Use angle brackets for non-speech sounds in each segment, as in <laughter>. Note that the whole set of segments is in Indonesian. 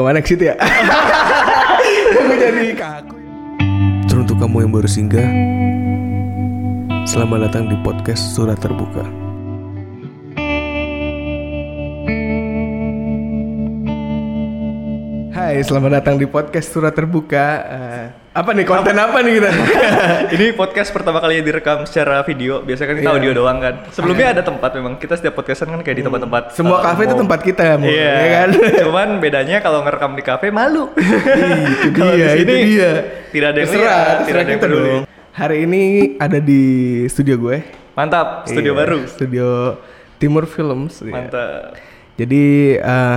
Ke mana ke situ ya? <laughs> Gue jadi kaku. Teruntuk kamu yang baru singgah, selamat datang di podcast Surat Terbuka. Hai, selamat datang di podcast Surat Terbuka. Eh, apa nih konten apa, nih kita? <laughs> Ini podcast pertama kali direkam secara video. Biasanya kan kita Iya. audio doang kan. Sebelumnya ada tempat memang. Kita setiap podcastan kan kayak di tempat-tempat. Semua uh, kafe itu tempat kita, Iya ya kan? <laughs> Cuman bedanya kalau ngerekam di kafe malu. itu <laughs> Kalau di sini dia. Tidak ada yang Terserah, lihat, terserah tidak ada yang peduli. Hari ini ada di studio gue. Mantap, studio Iya, baru. Studio Timur Films. iya. Mantap. Jadi eh,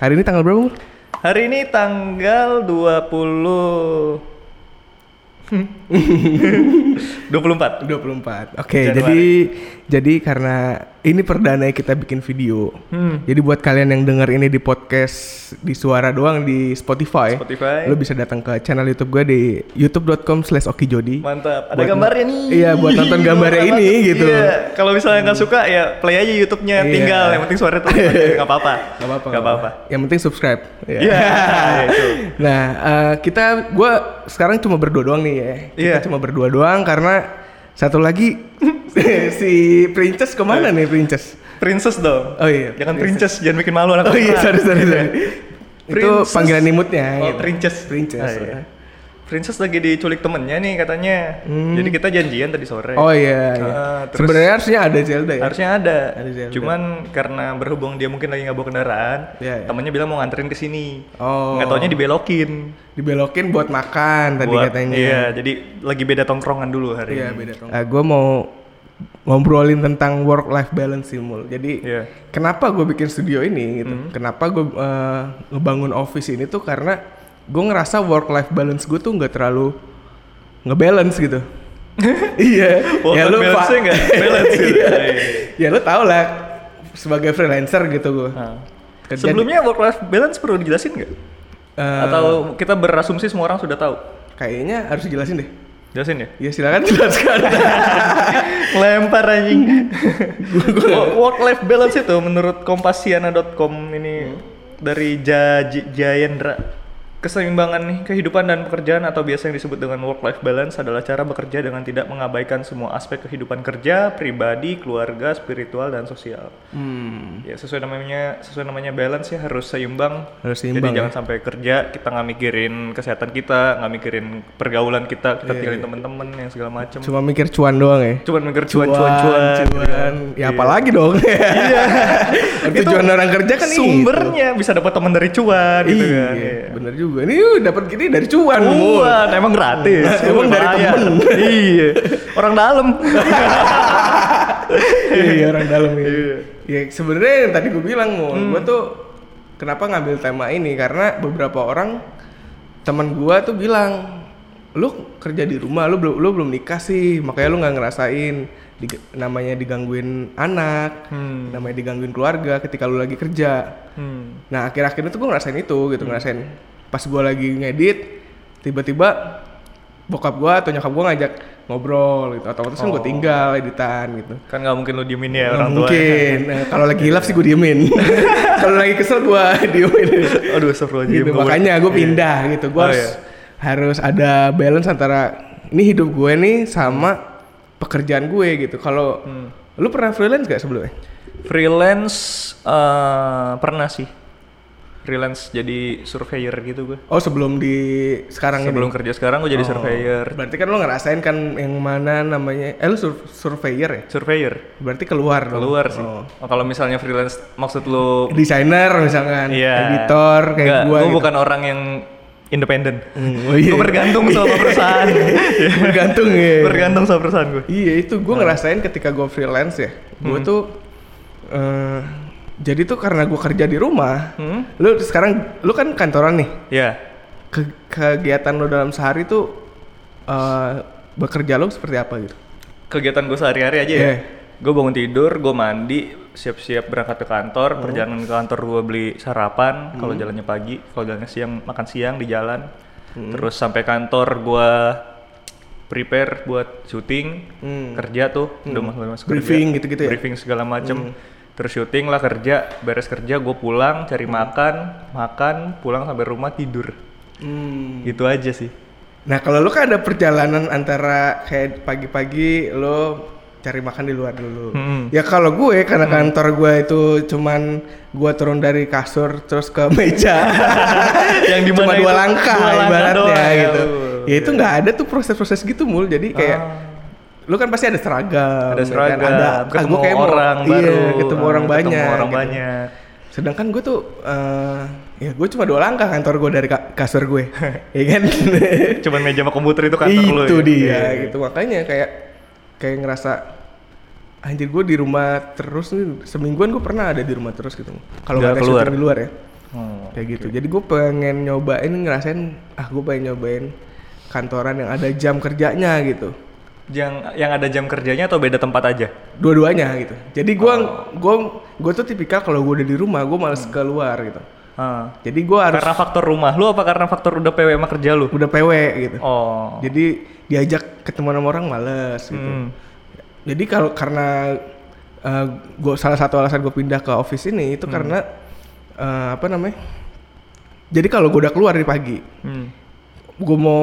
hari ini tanggal berapa? Hari ini tanggal 20 24. 24. Oke, Januari. jadi jadi karena ini perdana kita bikin video. Hmm. Jadi buat kalian yang denger ini di podcast di suara doang di Spotify, Spotify. lo bisa datang ke channel YouTube gue di youtube.com/okijodi. Mantap. Ada Buat- gambarnya nih. Iya, buat nonton gambarnya ini gitu. Iya. Kalau misalnya nggak suka ya play aja YouTube-nya Iya. tinggal. Yang penting suara tuh nggak apa-apa. Gak apa-apa. Nggak apa-apa. Yang penting subscribe. Iya. Iya, itu. nah, eh, kita, gue sekarang cuma berdua doang nih ya. Kita Iya. cuma berdua doang karena satu lagi <laughs> si Princess ke mana nih Princess? Princess dong. Oh iya, Jangan princess, jangan bikin malu anak Oh iya, sorry sorry sorry. <laughs> Itu panggilan imutnya. Oh, gitu. princess. Princess. Ah, iya. Princess lagi diculik temennya nih katanya. Jadi kita janjian tadi sore. Hmm. Oh iya. iya. Ah, terus- Sebenarnya harusnya ada Zelda ya. Harusnya ada. Ada Zelda. Cuman karena berhubung dia mungkin lagi nggak bawa kendaraan, Iya, iya. temennya bilang mau nganterin ke sini. Oh. Nggak taunya dibelokin. Dibelokin buat makan tadi Buat- katanya. Iya, jadi lagi beda tongkrongan dulu hari Iya ini. beda dong. gue mau ngobrolin tentang work life balance sih mul. Jadi Iya. kenapa gue bikin studio ini gitu? Hmm. Kenapa gue eh, ngebangun office ini tuh karena gue ngerasa work life balance gue tuh nggak terlalu ngebalance gitu. <laughs> iya. Work life Fa- balance-nya nggak balance gitu. <laughs> Iya. ya lu tau lah sebagai freelancer gitu gue. Nah. Kerja- Sebelumnya work life balance perlu dijelasin nggak? Eh, Atau kita berasumsi semua orang sudah tahu? kayaknya harus dijelasin deh. Jelasin ya? Ya silakan jelaskan. <laughs> Lempar anjing. Work life balance itu menurut kompasiana.com ini dari Ja J- Jayendra keseimbangan nih kehidupan dan pekerjaan atau biasa yang disebut dengan work life balance adalah cara bekerja dengan tidak mengabaikan semua aspek kehidupan kerja, pribadi, keluarga, spiritual dan sosial. hmm. Ya sesuai namanya sesuai namanya balance ya harus seimbang. Harus Jadi seimbang, jangan ya. sampai kerja kita nggak mikirin kesehatan kita, nggak mikirin pergaulan kita, kita tinggalin temen-temen yang segala macem. Iya, Cuma mikir cuan doang ya. Cuman mikir cuan cuan cuan. gitu kan. cuan. Ya apalagi dong. <laughs> Iya. Tujuan orang kerja kan itu. sumbernya bisa dapat teman dari cuan gitu iya, kan. Iya. bener juga. Ini uh, dapat gini dari cuan. Cuan emang gratis. <laughs> Emang dari temen. <laughs> <laughs> iya. Orang dalam. iya orang dalam ini. Iya. Ya sebenarnya yang tadi gue bilang mau, Hmm. gue tuh kenapa ngambil tema ini karena beberapa orang teman gue tuh bilang, lu kerja di rumah, lu belum lu belum nikah sih, makanya lu nggak ngerasain dig- namanya digangguin anak, Hmm. namanya digangguin keluarga ketika lu lagi kerja. Hmm. Nah akhir-akhir itu gue ngerasain itu gitu ngerasain pas gue lagi ngedit tiba-tiba bokap gue atau nyokap gue ngajak ngobrol gitu otomatis kan gue Oh. tinggal editan gitu Kan nggak mungkin lu diemin ya orang tua. mungkin <laughs> Nah, kalau lagi hilaf sih gue diemin <laughs> kalau lagi kesel gue <laughs> diemin Aduh, astagfirullahaladzim. gitu Gua- makanya gue pindah gitu gue Oh, harus iya. harus ada balance antara ini hidup gue nih sama pekerjaan gue gitu kalau Hmm. lu pernah freelance gak sebelumnya Freelance eh, pernah sih. Freelance jadi surveyor gitu gue. oh sebelum di sekarang Sebelum ini kerja sekarang gue jadi Oh, surveyor. Berarti kan lo ngerasain kan yang mana namanya eh lu sur- surveyor ya? Surveyor. Berarti keluar dong. Keluar sih. Oh. Oh, kalau misalnya freelance maksud lu Desainer misalkan, Iya. editor kayak Nggak, gua gua gitu. bukan orang yang independen. Hmm, oh iya. Gue <laughs> bergantung sama perusahaan. Bergantung ya. bergantung sama perusahaan gue. Iya itu gue ngerasain ketika gue freelance ya. Gue Hmm. tuh eh, jadi tuh karena gue kerja di rumah. Hmm? Lu sekarang lu kan kantoran nih. Ya. Ke- kegiatan lo dalam sehari tuh eh, bekerja lo seperti apa gitu? Kegiatan gue sehari-hari aja ya. Iya. Gue bangun tidur, gue mandi, siap-siap berangkat ke kantor. Hmm. Perjalanan ke kantor gue beli sarapan. Kalau jalannya pagi, kalau jalannya siang makan siang di jalan. Hmm. Terus sampai kantor gue prepare buat syuting, Hmm. kerja tuh, udah masuk. Briefing gitu-gitu ya? Briefing segala macem. Terus syuting lah kerja beres kerja gue pulang cari makan makan pulang sampai rumah tidur Hmm. itu aja sih Nah kalau lu kan ada perjalanan antara kayak pagi-pagi lo cari makan di luar dulu. Hmm. Ya kalau gue karena kantor gue itu cuman gue turun dari kasur terus ke meja. <laughs> Yang di cuma dua langkah Dua langkah ibaratnya doang ya, gitu. Ya itu nggak ada tuh proses-proses gitu mul. Jadi kayak Ah. Lu kan pasti ada seragam. ada ya kan? seragam ada ah, ketemu gue kayak mau- orang iya, baru ketemu ah, orang banyak. orang gitu. banyak Sedangkan gue tuh eh, ya gue cuma dua langkah kantor gue dari ka- kasur gue. <laughs> ya kan? <laughs> cuman meja sama komputer itu kantor lu itu ya? dia Iya, iya. gitu makanya kayak kayak ngerasa anjir gue di rumah terus nih semingguan gue pernah ada di rumah terus gitu kalau Nggak ada keluar. di luar ya Hmm. kayak gitu jadi gue pengen nyobain ngerasain ah gue pengen nyobain kantoran yang ada jam kerjanya gitu yang yang ada jam kerjanya atau beda tempat aja dua-duanya gitu jadi gue Oh. gue gue tuh tipikal kalau gue udah di rumah gue males keluar gitu Ah. jadi gue harus karena faktor rumah lu apa karena faktor udah PW sama kerja lu udah PW gitu oh jadi diajak ketemu sama orang males gitu Hmm. Jadi kalau karena uh, gua salah satu alasan gue pindah ke office ini itu karena uh, apa namanya? Jadi kalau gue udah keluar di pagi, Hmm. gue mau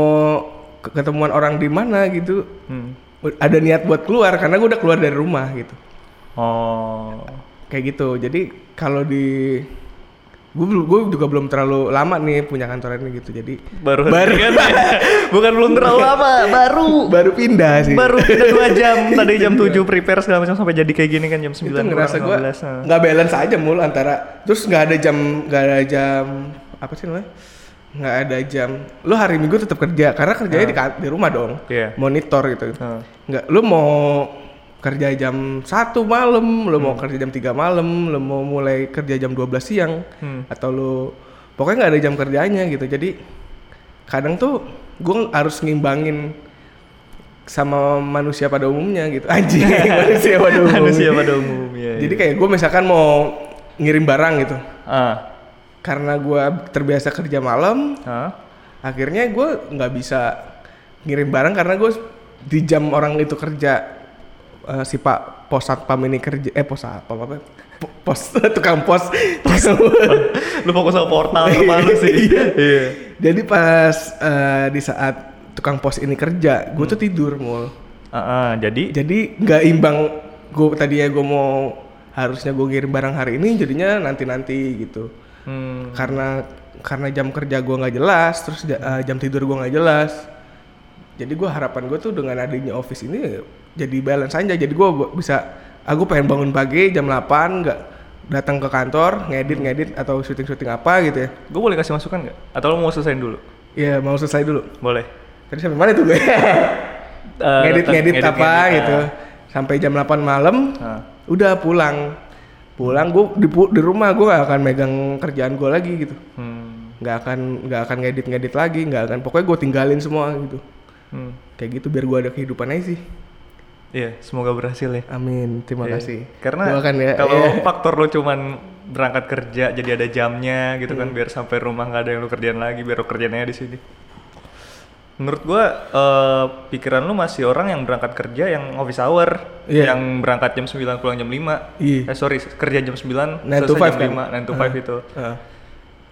ketemuan orang di mana gitu, Hmm. ada niat buat keluar karena gue udah keluar dari rumah gitu, oh. Kayak gitu. Jadi kalau di gue gue juga belum terlalu lama nih punya kantor ini gitu, jadi baru baru kan? <laughs> Bukan belum terlalu lama baru. Baru pindah sih. baru udah dua jam. <laughs> Tadi jam 7 prepare segala macam sampai jadi kayak gini kan jam 9 itu ngerasa gue kurang 15, ah. nggak balance aja mul antara terus nggak ada jam nggak ada jam apa sih namanya nggak ada jam. Lu hari minggu tetap kerja karena kerjanya di, ka- di rumah dong. Iya. monitor gitu. Ah. nggak lu mau kerja jam satu malam lu mau Hmm. kerja jam 3 malam lu mau mulai kerja jam 12 siang Hmm. atau lu pokoknya nggak ada jam kerjanya gitu. Jadi kadang tuh gue harus ngimbangin sama manusia pada umumnya gitu. Anjing <laughs> manusia pada umumnya. Manusia pada umumnya jadi kayak gue misalkan mau ngirim barang gitu. Ah karena gue terbiasa kerja malam ah akhirnya gue nggak bisa ngirim barang karena gue di jam orang itu kerja eh, si pak pos satpam ini kerja eh pos apa? Apa Po- pos <laughs> tukang pos. Lu fokus sama portal apa lu sih? Iya. Jadi pas eh, di saat tukang pos ini kerja gue tuh tidur mul. Ah ah, jadi? Jadi nggak imbang gue tadinya gue mau harusnya gue ngirim barang hari ini jadinya nanti nanti gitu hmm, karena karena jam kerja gua nggak jelas terus eh, jam tidur gua nggak jelas. Jadi gua harapan gue tuh dengan adanya office ini jadi balance aja. Jadi gua b- bisa aku pengen bangun pagi jam 8 nggak datang ke kantor ngedit ngedit atau syuting syuting apa gitu ya. Gue boleh kasih masukan nggak? Atau lu mau selesaiin dulu? Ya mau selesai dulu. Boleh. Tadi sampai mana tuh gue Eh, ngedit ngedit apa ngedit, gitu. ah. sampai jam 8 malam Ah. udah pulang pulang gua di, di rumah gua gak akan megang kerjaan gua lagi gitu hmm. nggak akan nggak akan ngedit ngedit lagi nggak akan pokoknya gue tinggalin semua gitu Hmm. kayak gitu biar gue ada kehidupan aja sih Iya, semoga berhasil ya. amin terima Iya. kasih Karena Doakan ya kalau Iya. faktor lo cuman berangkat kerja jadi ada jamnya gitu Hmm. kan biar sampai rumah nggak ada yang lo kerjain lagi biar lo kerjaannya di sini. Menurut gua eh, pikiran lu masih orang yang berangkat kerja yang office hour, Iya. yang berangkat jam 9 pulang jam 5. Iya. Eh sorry, kerja jam 9, Nine to selesai five jam kan? 5, 9 to 5 itu. Ah.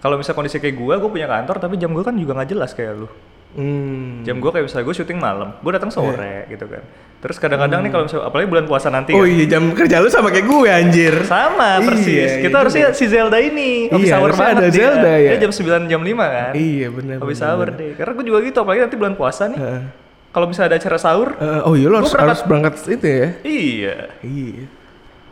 Kalau misal kondisi kayak gua, gua punya kantor tapi jam gua kan juga nggak jelas kayak lu. Hmm. Jam gua kayak misalnya gua syuting malam, gua datang sore gitu kan. Terus kadang-kadang nih kalau misalnya apalagi bulan puasa nanti oh kan, iya jam kerja lu sama kayak gue anjir sama Iya, persis. iya Kita harusnya juga. si Zelda ini habis Iya, hour harusnya banget ada dia. Zelda, ya. Dia jam 9 jam 5 kan. iya benar Habis hour benar. deh. Karena gue juga gitu apalagi nanti bulan puasa nih. Heeh. Kalau misalnya ada acara sahur, Eh, oh iya lo Gua harus, berangkat- harus berangkat itu ya iya. iya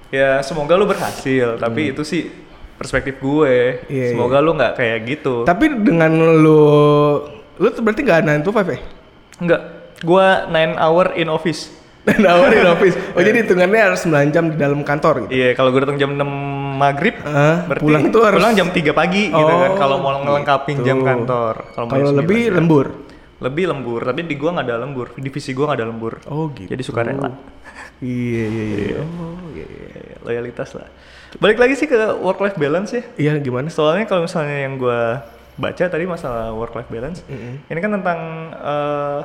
Ya semoga lu berhasil, tapi itu sih perspektif gue. Hmm. Iya, semoga lu nggak kayak gitu. tapi dengan lu lu tuh berarti nggak 9 to 5 ya Enggak. Gua 9 hour in office. <laughs> dan awarin office oh jadi hitungannya harus 9 jam di dalam kantor gitu Iya, kalau gue datang jam 6 maghrib, Ah, berarti pulang tuh harus- pulang jam 3 pagi gitu Oh, kan. Kalau mau ngelengkapin jam gitu. kantor. mau kalau jam lebih 9. lembur lebih lembur, tapi di gua nggak ada lembur. Divisi gua nggak ada lembur. oh gitu Jadi suka rela. <laughs> iya iya iya oh iya iya Loyalitas lah. Balik lagi sih ke work life balance ya. iya gimana Soalnya kalau misalnya yang gua baca tadi masalah work life balance, Mm-mm. ini kan tentang eh,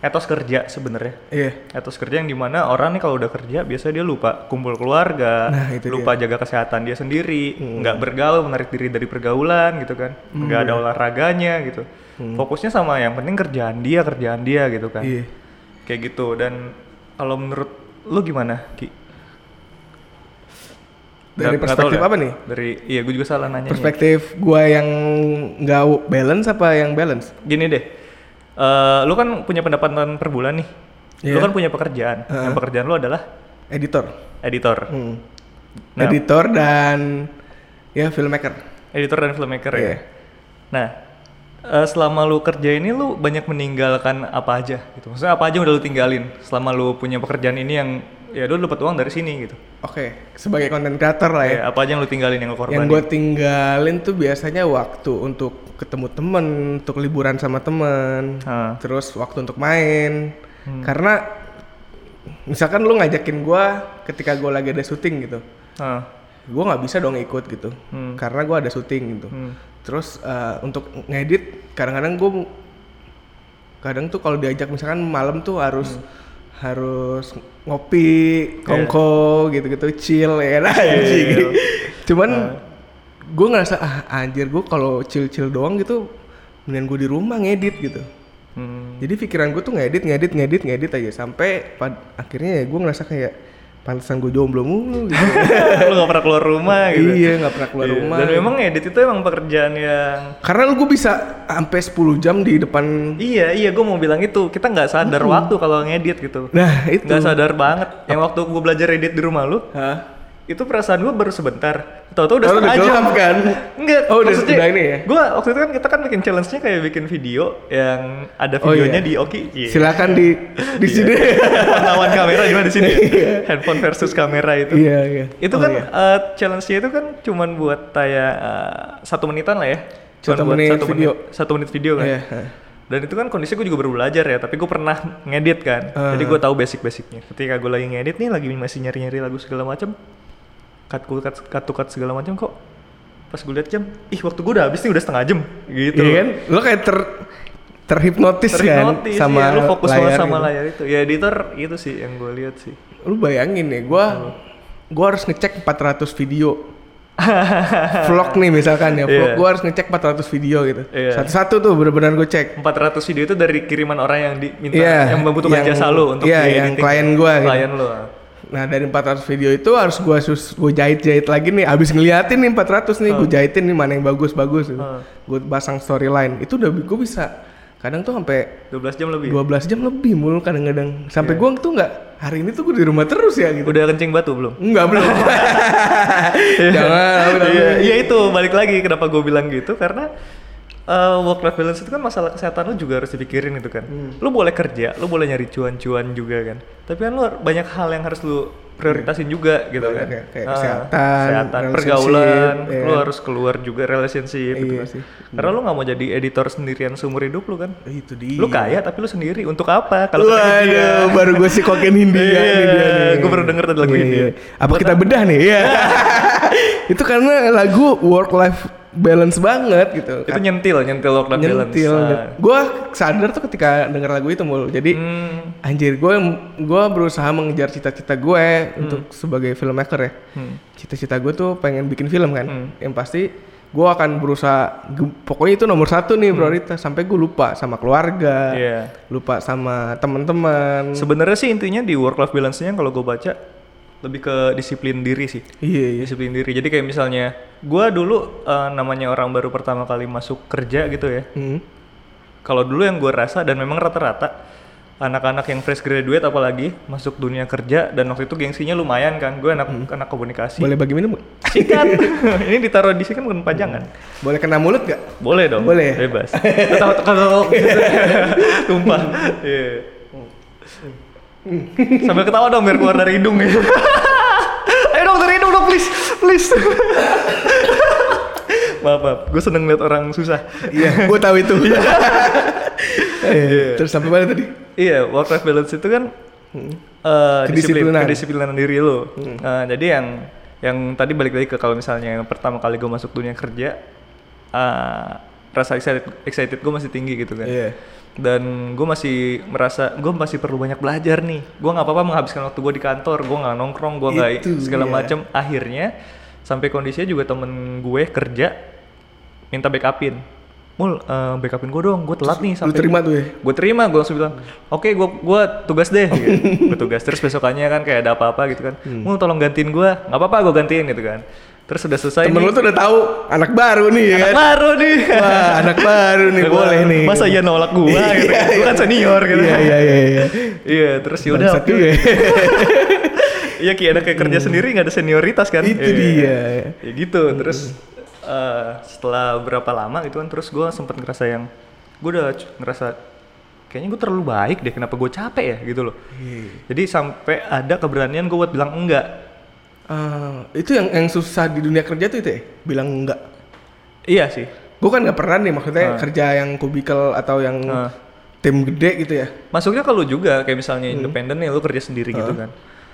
etos kerja sebenarnya. Iya. Etos kerja yang di mana orang nih kalau udah kerja biasanya dia lupa kumpul keluarga, Nah, itu lupa jaga kesehatan dia sendiri, nggak bergaul, menarik diri dari pergaulan gitu kan, nggak ada olahraganya gitu. Fokusnya sama yang penting kerjaan dia, kerjaan dia gitu kan. Iya. Kayak gitu dan kalau menurut lu gimana Ki? Dari tahu perspektif dah. apa nih? Dari iya gue juga salah nanya. Perspektif gua yang nggak balance apa yang balance? Gini deh, eh lu kan punya pendapatan per bulan nih. Lu Iya. kan punya pekerjaan. Yang pekerjaan lu adalah Editor. editor. Hmm. Nah. Editor dan ya filmmaker. Editor dan filmmaker ya. Iya. Nah, eh, selama lu kerja ini lu banyak meninggalkan apa aja gitu. Maksudnya apa aja udah lu tinggalin selama lu punya pekerjaan ini yang ya lu dapat uang dari sini gitu. Oke, sebagai konten creator lah ya. Ya, apa aja yang lu tinggalin yang lu korbanin? Yang gue tinggalin tuh biasanya waktu untuk ketemu temen, untuk liburan sama temen, Ah. terus waktu untuk main. Hmm. Karena misalkan lu ngajakin gua ketika gua lagi ada syuting gitu, gua nggak bisa dong ikut gitu, Hmm. karena gua ada syuting gitu. hmm. Terus eh, untuk ngedit, kadang-kadang gua kadang tuh kalau diajak misalkan malam tuh harus Hmm. Harus ngopi, kongko gitu-gitu, chill ya kan anjing. Chill. Cuman Ah. gue ngerasa ah anjir gue kalau chill-chill doang gitu mendingan gue di rumah ngedit gitu. Hmm. Jadi pikiran gue tuh ngedit, ngedit, ngedit, ngedit aja sampai pad- akhirnya ya gue ngerasa kayak pantesan gue jomblo mulu gitu. <laughs> lu gak pernah keluar rumah gitu. iya nggak pernah keluar Iya. rumah. Dan memang edit itu emang pekerjaan yang Karena lu gue bisa sampai 10 jam di depan. Iya iya gue mau bilang itu kita nggak sadar waktu kalau ngedit gitu. Nah itu. Nggak sadar banget. Yang waktu gue belajar edit di rumah lu, Hah? Itu perasaan gue baru sebentar. Tahu-tahu udah Oh, setengah udah jam gelap kan? Enggak. Oh, udah- maksudnya udah ini ya? Gue waktu itu kan kita kan bikin challenge-nya kayak bikin video yang ada Oh, videonya iya. di Oki. Iya. Silakan di di sini. Pantauan kamera gimana di sini? Handphone versus kamera itu. Iya iya. Itu Oh, kan iya. eh, challenge-nya itu kan cuman buat kayak eh, satu menitan lah ya. Cuman Satu buat menit satu video. menit satu menit video kan. Iya. Dan itu kan kondisi gue juga baru belajar ya, tapi gue pernah ngedit kan. Ah. Jadi gue tahu basic-basicnya. Ketika gue lagi ngedit nih, lagi masih nyari-nyari lagu segala macam, cut cut cut cut, segala macam kok. Pas gue liat jam, ih waktu gue udah habis nih udah setengah jam gitu. Iya kan? Lo kayak ter terhipnotis, Terhipnotis, kan sama iya, lu fokus banget sama gitu. layar itu. Ya editor itu sih yang gue lihat sih. Lu bayangin nih, gua gua harus ngecek 400 video. <laughs> vlog nih misalkan ya, vlog Iya. gua harus ngecek 400 video gitu. Iya. Satu-satu tuh bener-bener gue cek. 400 video itu dari kiriman orang yang diminta Iya, yang membutuhkan yang- jasa lu untuk di yang klien gua gitu. Klien lu. Nah, dari 400 video itu harus gua sus gua jahit-jahit lagi nih. Abis ngeliatin nih 400 nih, gua jahitin nih mana yang bagus-bagus gitu. Heeh. Gua pasang storyline. Itu udah gua bisa kadang tuh sampai 12 jam lebih. 12 jam lebih mulu kadang-kadang. Sampai Iya. gua tuh nggak hari ini tuh gua di rumah terus ya gitu. Udah kencing batu belum? Enggak belum. <laughs> Jangan. Iya, iya itu balik lagi kenapa gue bilang gitu karena work life balance itu kan masalah kesehatan lu juga harus dipikirin itu kan. Hmm. Lu boleh kerja, lu boleh nyari cuan-cuan juga kan. Tapi kan lu banyak hal yang harus lu prioritasin juga gitu Banyak kan. ya, kayak Ah, kesehatan, kesehatan, pergaulan, iya. lu harus keluar juga relationship gitu Iya kan. sih. Karena lu nggak mau jadi editor sendirian seumur hidup lu kan. Itu dia. Lu kaya tapi lu sendiri untuk apa? Kalau Waduh, India. baru gue sih koken Hindia Iya, nih dia nih. gua baru denger tadi lagu Iya, Hindia. iya. Apa kita bedah nih? Iya. <laughs> itu karena lagu work life balance banget gitu. itu nyentil, nyentil work life balance. Nyentil. Ah. Gue sadar tuh ketika denger lagu itu mulu. Jadi Hmm. anjir gue gue berusaha mengejar cita-cita gue untuk sebagai filmmaker ya. Hmm. Cita-cita gue tuh pengen bikin film kan. Hmm. Yang pasti gue akan berusaha pokoknya itu nomor satu nih prioritas sampai gue lupa sama keluarga, Hmm. Iya. lupa sama teman-teman. Sebenarnya sih intinya di work life balance-nya kalau gue baca lebih ke disiplin diri sih. Iya iya. Disiplin diri. Jadi kayak misalnya gua dulu eh, namanya orang baru pertama kali masuk kerja gitu ya. Hmm. Kalau dulu yang gue rasa dan memang rata-rata anak-anak yang fresh graduate apalagi masuk dunia kerja dan waktu itu gengsinya lumayan kan. Gue anak anak komunikasi. Boleh bagi minum? Sikat. <laughs> Ini ditaruh di sini kan bukan pajangan. Boleh kena mulut gak? Boleh dong. Boleh. Bebas. <laughs> Tahu kalau <laughs> tumpah. Iya. Sambil ketawa dong biar keluar dari hidung ya. <laughs> Ayo dong dari hidung dong please, please. maaf, maaf. Gue seneng liat orang susah. Iya, gue tahu itu. <laughs> Eh, Terus sampai mana tadi? Iya, work life balance itu kan eh, disiplin, Kedisiplinan. kedisiplinan diri lo. Eh, jadi yang yang tadi balik lagi ke kalau misalnya yang pertama kali gue masuk dunia kerja, eh, rasa excited excited gue masih tinggi gitu kan Iya. dan gue masih merasa gue masih perlu banyak belajar nih gue nggak apa-apa menghabiskan waktu gue di kantor gue nggak nongkrong gue nggak segala dia. macam akhirnya sampai kondisinya juga temen gue kerja minta backupin mul eh, backupin gue dong gue telat nih Lu sampai terima tuh ya? gue terima gue langsung bilang oke gue gua tugas deh gitu. <laughs> gue tugas terus besokannya kan kayak ada apa-apa gitu kan Hmm. mul tolong gantiin gue nggak apa-apa gue gantiin gitu kan terus udah selesai Temen nih, lu tuh udah tahu anak baru nih ya anak kan? baru nih Wah, anak baru nih <laughs> boleh nih. masa iya nolak gue gitu kan gue kan senior gitu Iya iya iya iya. Iya, terus ya udah. Juga ya. <laughs> Iya, kayak ada kayak kerja sendiri nggak ada senioritas kan? Hmm. Itu Iya. dia. Ya gitu. Terus eh, setelah berapa lama gitu kan, terus gue sempet ngerasa yang gue udah ngerasa kayaknya gue terlalu baik deh. Kenapa gue capek ya gitu loh. Iya. Jadi sampai ada keberanian gue buat bilang enggak. Ah, itu yang yang susah di dunia kerja tuh itu ya? Bilang enggak. Iya sih. Gue kan nggak pernah nih maksudnya kerja yang kubikel atau yang Ah. tim gede gitu ya. Masuknya kalau juga kayak misalnya independen nih, lu kerja sendiri gitu kan.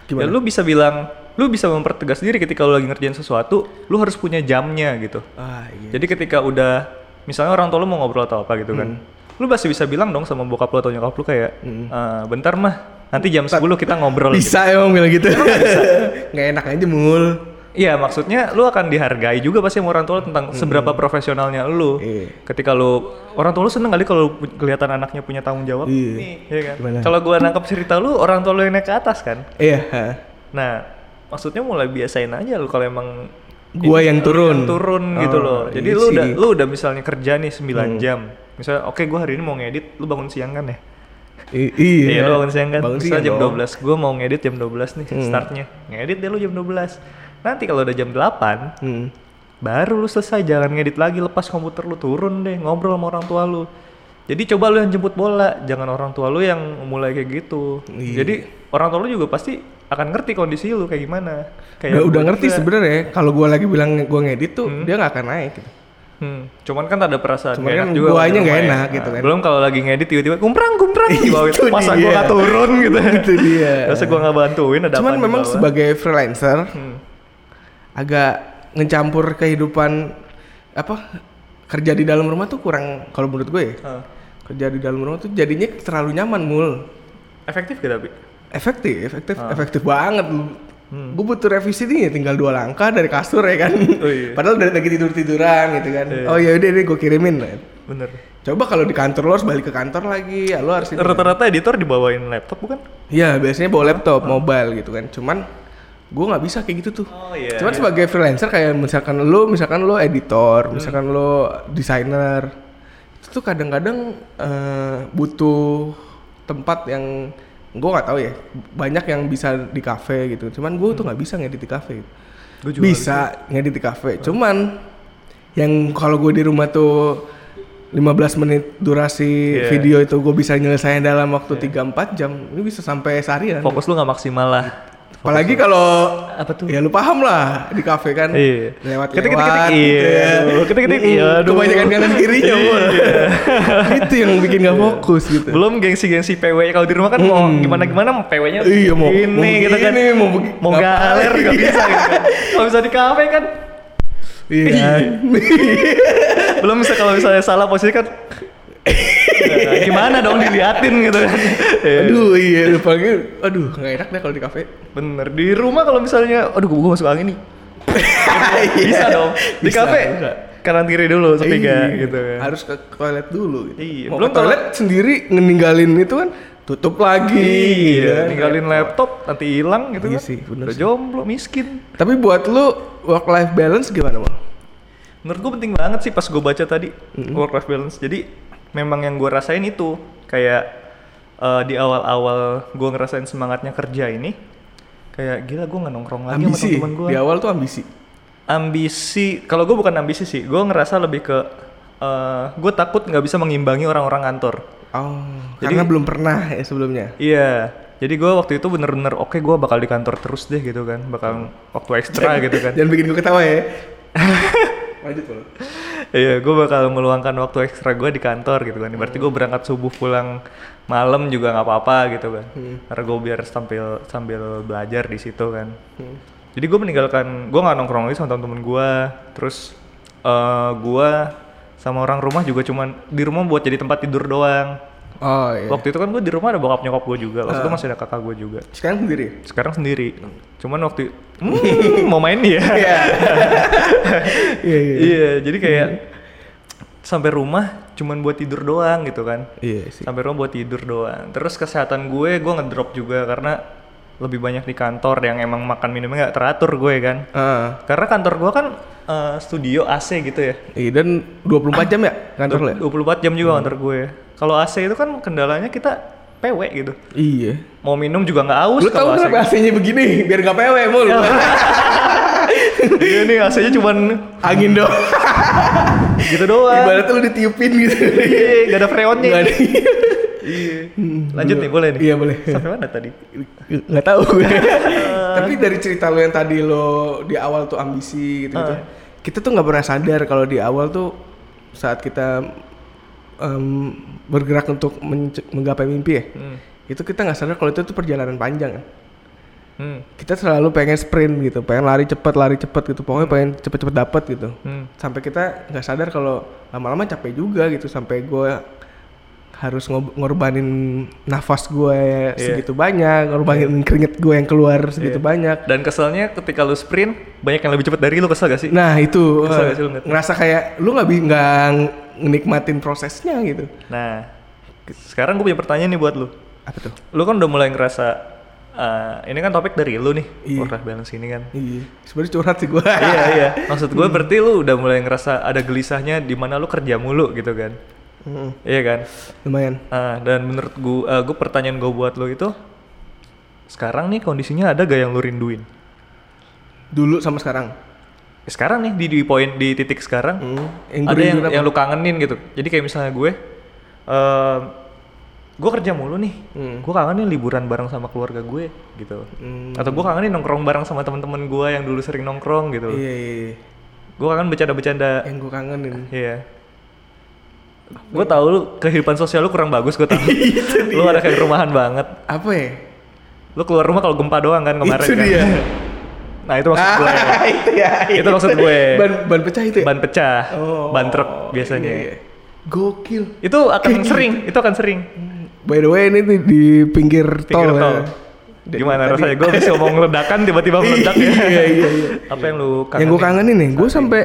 Gimana? Ya lu bisa bilang, lu bisa mempertegas diri ketika lu lagi ngerjain sesuatu, lu harus punya jamnya gitu. Ah iya. Jadi ketika udah misalnya orang tua lu mau ngobrol atau apa gitu kan. Lu pasti bisa bilang dong sama bokap lu atau nyokap lu kayak "Eh, bentar mah nanti jam 10 kita ngobrol gitu. Bisa emang bilang gitu. <laughs> Nggak enak aja mul. Iya, maksudnya lu akan dihargai juga pasti sama orang tua lu tentang seberapa profesionalnya lu. Iya. Ketika lu orang tua lu seneng kali kalau kelihatan anaknya punya tanggung jawab. Iya. Nih, iya kan? Kalau gua nangkep cerita lu, orang tua lu yang naik ke atas kan. Iya. Nah, maksudnya mulai biasain aja lu kalau emang Gua yang turun. yang turun gitu Oh, loh. Jadi iya lu sih. Hmm. udah lu udah misalnya kerja nih 9 jam. Misalnya oke gua hari ini mau ngedit, lu bangun siang kan ya? I- iya. Iya, bangun siang kan. Bangun siang jam dong. 12. Gua mau ngedit jam 12 nih startnya. Ngedit deh lu jam 12. Nanti kalau udah jam 8, Hmm. baru lu selesai jangan ngedit lagi, lepas komputer lu turun deh, ngobrol sama orang tua lu. Jadi coba lu yang jemput bola, jangan orang tua lu yang mulai kayak gitu. Iya. Jadi orang tua lu juga pasti akan ngerti kondisi lu kayak gimana. Udah, udah gua ngerti sebenarnya. Kalau gua lagi bilang gua ngedit tuh, dia nggak akan naik. Gitu. Hmm, cuman kan ada perasaan Cuman kan enak juga guanya ya. enak gitu kan. Belum kalau lagi ngedit tiba-tiba kumprang kumprang <laughs> di bawah itu. Masa dia. gua nggak turun <laughs> gitu. Itu dia. Masa gua nggak bantuin ada Cuman memang sebagai freelancer Hmm. agak ngecampur kehidupan apa kerja di dalam rumah tuh kurang kalau menurut gue ya. Hah. Kerja di dalam rumah tuh jadinya terlalu nyaman mul. efektif gak tapi? Efektif, efektif, Ah. efektif banget. Hmm. Gue butuh revisi nih ya tinggal dua langkah dari kasur ya kan. Oh iya. Padahal dari lagi tidur tiduran gitu kan. Iya. Oh ya udah deh gue kirimin. Bener. Coba kalau di kantor lo harus balik ke kantor lagi, ya lo harus ini. Rata-rata editor dibawain laptop bukan? Iya biasanya bawa laptop, mobile gitu kan. Cuman gue nggak bisa kayak gitu tuh. Oh iya. Cuman sebagai freelancer kayak misalkan lo, misalkan lo editor, misalkan lo desainer, itu tuh kadang-kadang eh, butuh tempat yang gue nggak tahu ya. Banyak yang bisa di cafe gitu. Cuman gue tuh nggak bisa ngedit di. Gua juga bisa ngedit di cafe. Cuman yang kalau gue di rumah tuh 15 menit durasi Iya. video itu gue bisa nyelesain dalam waktu 3-4 jam ini bisa sampai seharian Fokus lu nggak maksimal lah. Apalagi kalau Apa tuh? ya lu paham lah di kafe kan Iya. lewat Ketik-ketik, lewat iya, gitu ya. aduh, ketik-ketik, Mm, iya, aduh. kebanyakan kanan kirinya Bol. <laughs> itu yang bikin gak fokus gitu Belum gengsi-gengsi PW kalau di rumah kan mau Hmm. gimana-gimana PW-nya Iya, mau- ini mau gitu kan. mau mau galer nggak <laughs> bisa gitu kan. Kalau bisa di kafe kan iya <laughs> belum bisa kalau misalnya salah posisi kan <laughs> gimana dong diliatin gitu kan. Iya. <laughs> aduh iya apalagi aduh nggak enak deh kalau di kafe Bener di rumah kalau misalnya aduh gua masuk angin nih. <laughs> bisa dong. Di Bisa, kafe bisa. kanan kiri dulu sepiga Iya, gitu kan. harus ke toilet dulu gitu. Iya, mau belum ke toilet sendiri ngeninggalin itu kan tutup lagi gitu Iya, kan. ninggalin laptop nanti hilang gitu Iya kan. sih, bener Udah sih. jomblo, miskin. tapi buat lu work life balance gimana mal Menurut gue penting banget sih pas gue baca tadi work life balance. Jadi memang yang gue rasain itu. Kayak eh, di awal-awal gue ngerasain semangatnya kerja ini kayak gila gue nggak nongkrong lagi sama ambisi. teman-teman gue. di awal tuh ambisi. Ambisi, kalau gue bukan ambisi sih, gue ngerasa lebih ke gue takut nggak bisa mengimbangi orang-orang kantor. oh Jadi- karena belum pernah ya sebelumnya? Iya, jadi gue waktu itu bener-bener oke gue bakal di kantor terus deh gitu kan, bakal waktu ekstra gitu kan. <laughs> jangan bikin gue ketawa ya <laughs> lanjut Mal. Iya, gue bakal meluangkan waktu ekstra gue di kantor gitu kan. Berarti gue berangkat subuh pulang malam juga nggak apa-apa gitu kan. Karena gue biar sambil sambil belajar di situ kan. Jadi gue meninggalkan, gue nggak nongkrong lagi sama temen-temen gue. Terus eh gue sama orang rumah juga cuman di rumah buat jadi tempat tidur doang. Oh iya. Waktu itu kan gue di rumah ada bokap nyokap gue juga, waktu itu masih ada kakak gue juga. Sekarang sendiri. Sekarang sendiri. Cuman waktu Hmm, <laughs> mau main ya. <laughs> Iya. Iya iya. Iya, jadi kayak sampai rumah cuman buat tidur doang gitu kan. Iya sih. Sampai rumah buat tidur doang. Terus kesehatan gue gue ngedrop juga karena lebih banyak di kantor yang emang makan minumnya nggak teratur gue kan. Ah. Karena kantor gue kan eh, studio AC gitu ya. Iya dan 24 jam ya kantor lo ya? 24 jam juga kantor gue. Kalau AC itu kan kendalanya kita PW gitu. Iya. Mau minum juga nggak aus Lu tahu kenapa AC-nya begini? Biar gak pewe mul. Iya nih AC-nya cuman Angin dong. gitu doang. Ibaratnya lu ditiupin gitu. Iya, gak ada freonnya. Nggak ada. Iya. Lanjut nih, boleh nih. Iya boleh. Sampai mana tadi? Nggak tahu gue. <laughs> Tapi dari cerita lo yang tadi lo di awal tuh ambisi gitu gitu. Ah. Kita tuh nggak pernah sadar kalau di awal tuh saat kita em, bergerak untuk menggapai mimpi ya. Hmm. Itu kita nggak sadar kalau itu tuh perjalanan panjang. kan. Hmm. Kita selalu pengen sprint gitu, pengen lari cepet, lari cepet gitu. Pokoknya pengen cepet-cepet dapet gitu. Hmm. Sampai kita nggak sadar kalau lama-lama capek juga gitu. Sampai gue harus ngorbanin nafas gue Iya. segitu banyak, ngorbanin keringet gue yang keluar segitu Iya. banyak. Dan keselnya ketika lu sprint, banyak yang lebih cepat dari lu kesel gak sih? Nah itu Kesel eh, gak sih lu ngerasa kayak lu nggak nggak nikmatin prosesnya gitu. Nah, sekarang gue punya pertanyaan nih buat lu. Apa tuh? Lu kan udah mulai ngerasa, eh, ini kan topik dari lu nih, Iya. work balance ini kan. Iya, sebenarnya curhat sih gue. <laughs> iya iya. Maksud gue berarti lu udah mulai ngerasa ada gelisahnya di mana lu kerja mulu gitu kan? Mm, Iya kan? lumayan. Ah, dan menurut gue, gue pertanyaan gue buat lo itu, sekarang nih kondisinya ada gak yang lu rinduin? Dulu sama sekarang. Sekarang nih di, di poin di titik sekarang, Hmm, yang ada yang, yang lu kangenin gitu. Jadi kayak misalnya gue, eh gue kerja mulu nih, Hmm. gue kangenin liburan bareng sama keluarga gue gitu. Hmm. Atau gue kangenin nongkrong bareng sama teman-teman gue yang dulu sering nongkrong gitu. Iya, iya, iya. Gue kangen bercanda-bercanda. Yang gue kangenin. Iya. Gue tahu lu kehidupan sosial lu kurang bagus, gue tahu. <laughs> lu ada kayak rumahan banget. Apa ya? Lu keluar rumah kalau gempa doang kan kemarin Itu kan. dia. <laughs> nah, itu maksud gue. Ah, <laughs> itu ya. Itu maksud gue. Ban ban pecah itu ya? Ban pecah, Oh, ban truk biasanya. iya, iya. Gokil. Itu akan Kayak sering, itu akan sering. By the way ini nih di pinggir, Pinggir tol. tol. ya. Dan Gimana tadi- rasanya? Gue bisa ngomong ledakan tiba-tiba meledak ya. Iya, iya, iya. Apa yang lu kangenin? Yang gue kangenin nih, gue sampai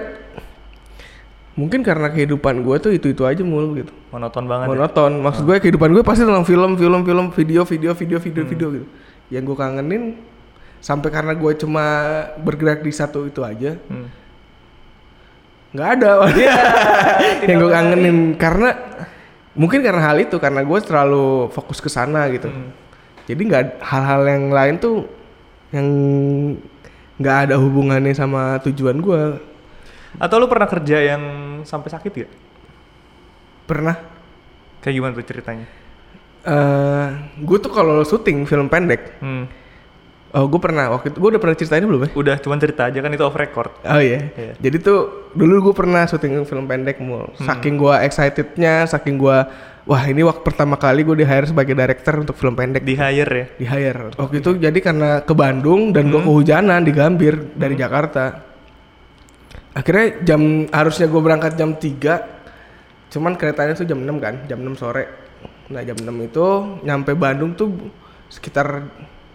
mungkin karena kehidupan gue tuh itu itu aja mulu gitu. Monoton banget. ya? Monoton. Maksud gue kehidupan gue pasti tentang film, film, film, video, video, video, video, video gitu. Yang gue kangenin sampai karena gue cuma bergerak di satu itu aja, Hmm. nggak ada. <laughs> yang gue kangenin karena mungkin karena hal itu karena gue terlalu fokus ke sana gitu. Hmm. Jadi nggak hal-hal yang lain tuh yang nggak ada hubungannya sama tujuan gue. Atau lu pernah kerja yang sampai sakit gak? Pernah Kayak gimana tuh ceritanya? eh gue tuh kalau syuting film pendek, Hmm. Oh gue pernah waktu itu gue udah pernah ceritain belum ya? Udah cuman cerita aja kan itu off record. Oh iya. Iya. Jadi tuh dulu gue pernah syuting film pendek mul. Saking gue excitednya, saking gue wah ini waktu pertama kali gue di hire sebagai director untuk film pendek. Di hire ya. Di hire. Waktu itu jadi karena ke Bandung dan gue kehujanan di Gambir dari Jakarta. Akhirnya jam harusnya gue berangkat jam 3 Cuman keretanya tuh jam 6 kan, jam 6 sore. Nah jam 6 itu nyampe Bandung tuh sekitar